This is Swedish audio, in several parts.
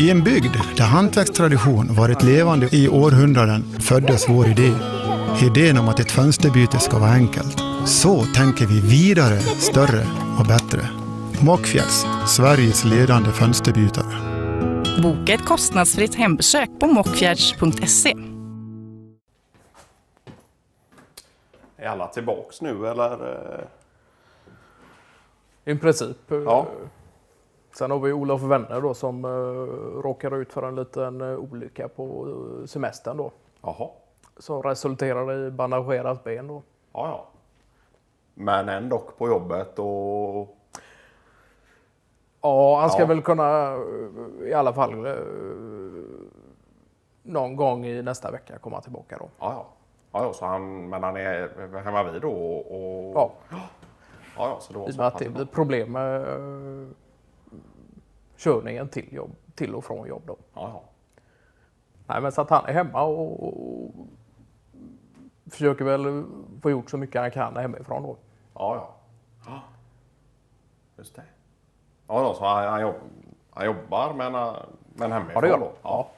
I en bygd där hantverkstradition varit levande i århundraden föddes vår idé. Idén om att ett fönsterbyte ska vara enkelt. Så tänker vi vidare, större och bättre. Mockfjälls, Sveriges ledande fönsterbytare. Boka ett kostnadsfritt hembesök på mockfjärds.se. Är alla tillbaks nu eller? eh? I princip. Ja. Sen har vi Olof Wenner då som uh, råkade ut för en liten eh, olycka på eh, semestern då. Jaha. Som resulterade i bandagerat ben då. Ja, ja. Men ändå på jobbet och... Ja, han ska Ja. väl kunna eh, i alla fall eh, någon gång i nästa vecka komma tillbaka då. Ja, ja. Ja, ja så han, men han är hemma vid då och... Ja, ja, ja så det var i och med att det blir problem med eh, körningen till, jobb, till och från jobb då. Ja, ja. Nej, men så att han är hemma och, och försöker väl få gjort så mycket han kan hemifrån då. Ja, ja. ja. Just det. Ja, ja så han, han, jobb, han jobbar men, eh, men hemifrån Ja, det gör då? han. Ja.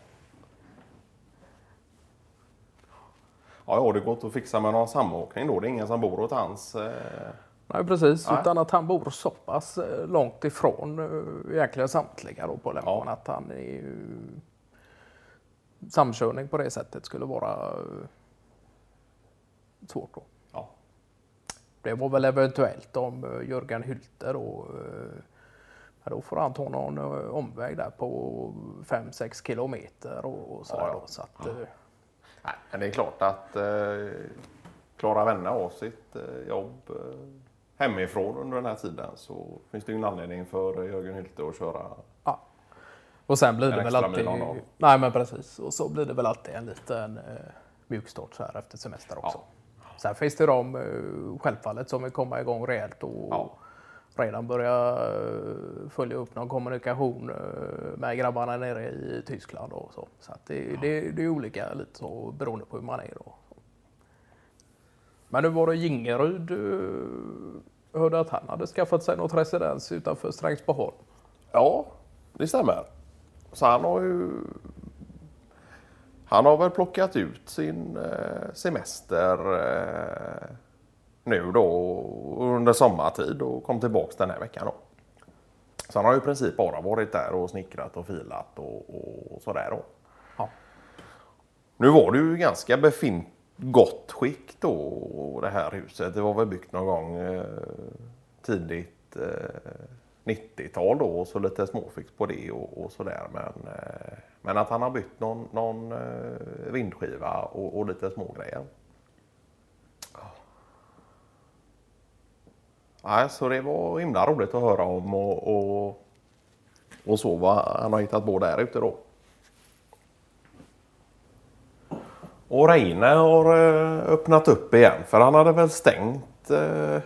Ja, ja, det går att fixa med någon samåkning då. Det är ingen som bor åt hans... Eh... Nej, precis. Nej. Utan att han bor så pass eh, långt ifrån eh, egentligen samtliga då på Lemon Ja. att han är ju... Samkörning på det sättet skulle vara eh, svårt då. Ja. Det var väl eventuellt om Jörgen Hylte då. ja, Då får han ta någon omväg där på 5-6 kilometer och, sådär Ja, ja. Så att, eh, Nej, men det är klart att eh, klara vänner av sitt eh, jobb eh, hemifrån under den här tiden så finns det ju en anledning för Jörgen Hylte att köra. Ja. Och sen blir det väl alltid... Nej men precis. Och så blir det väl alltid en liten eh, mjukstart så här efter semester också. Sen finns det de eh, självfallet som vill komma igång rejält och Ja. redan börja eh, följa upp någon kommunikation eh, med grabbarna nere i Tyskland och så. Så det, det, det är olika lite så beroende på hur man är då. Men nu var det Gingeryd. Eh, Hörde att han hade skaffat sig något residens utanför Strängsboholm. Ja, det stämmer. Så han har ju... Han har väl plockat ut sin eh, semester eh, nu då under sommartid och kom tillbaks den här veckan då. Så han har ju i princip bara varit där och snickrat och filat och, och sådär då. Ja. Nu var det ju ganska befint gott skick då det här huset. Det var väl byggt någon gång eh, tidigt eh, 90-tal då och så lite småfix på det och, och sådär. Men, eh, men att han har bytt någon, någon eh, vindskiva och, och lite smågrejer. Nej, så det var himla roligt att höra om och, och, och så vad han har hittat på där ute då. Och Reine har eh, öppnat upp igen för han hade väl stängt eh,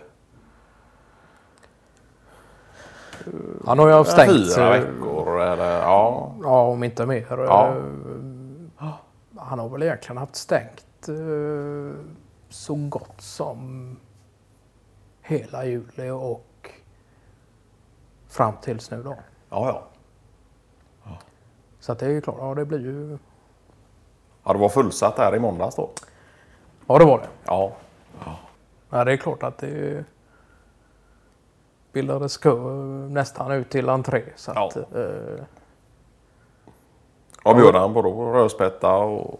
Han har ju haft stängt. fyra eh, veckor. Eller, ja. Ja, om inte mer. Ja. Eh, Han har väl egentligen haft stängt eh, så gott som hela juli och fram tills nu då. Ja, ja. Så att det är ju klart, ja det blir ju... ja, det var fullsatt där i måndags då. Ja det var det. Ja, Ja, det är klart att det bildades kö nästan ut till entré. Så Ja. att, eh, vad bjöd han på då? Rödspätta och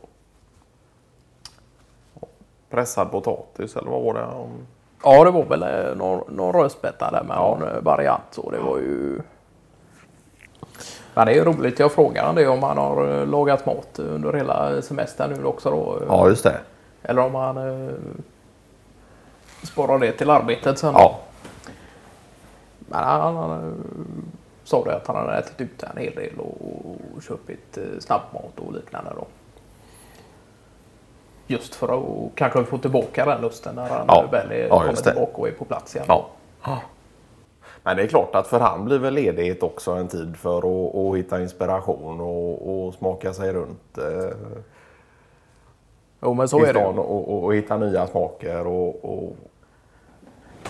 pressad potatis eller vad var det? Ja, det var väl eh, någon, någon rödspätta där med Ja. någon eh, variant. Så det var ju... Men det är ju roligt. Jag frågar han det om han har eh, lagat mat under hela semestern nu också då. Ja, just det. Eller om han eh, sparar det till arbetet sen. Ja, Men han, han eh, sa det att han hade ätit ute en hel del och, och köpt eh, snabbmat och liknande då. Just för att kanske få tillbaka den lusten när han Ja. väl är, Ja, kommer tillbaka och är på plats igen. ja. Men det är klart att för han blir väl ledighet också en tid för att, att hitta inspiration och, och smaka sig runt eh, Jo men så är det. och, och, och hitta nya smaker och,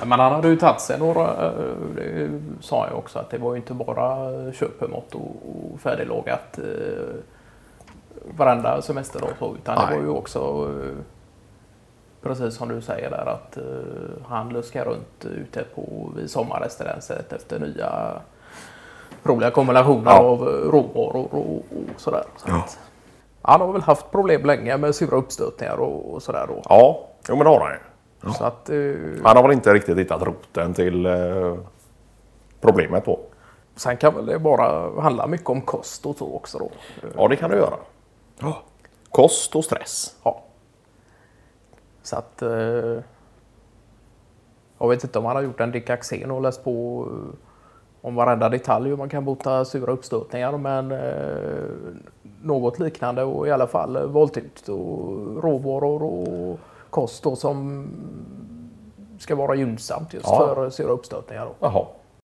Men han hade ju tagit sig några, eh, det sa jag också, att det var ju inte bara köpemått och, färdiglagat eh, varenda semester då, utan Nej. det var ju också precis som du säger där att eh, han luskar runt ute på vid sommarresidenset efter nya roliga kombinationer Ja. av råvaror och, och sådär. Så att, han har väl haft problem länge med sura uppstötningar och, och sådär då. Ja, jo men det har han ju. Så att, eh, Han har väl inte riktigt hittat roten till eh, problemet på. Sen kan väl det bara handla mycket om kost och så också då. Ja, det kan du göra. Kost och stress. Ja. Så att... Eh, jag vet inte om han har gjort en Dick Axén och läst på eh, om varenda detalj hur man kan bota sura uppstötningar men eh, något liknande och i alla fall eh, valt ut och råvaror och kost då som ska vara gynnsamt just Ja. för sura uppstötningar. Då. Jaha.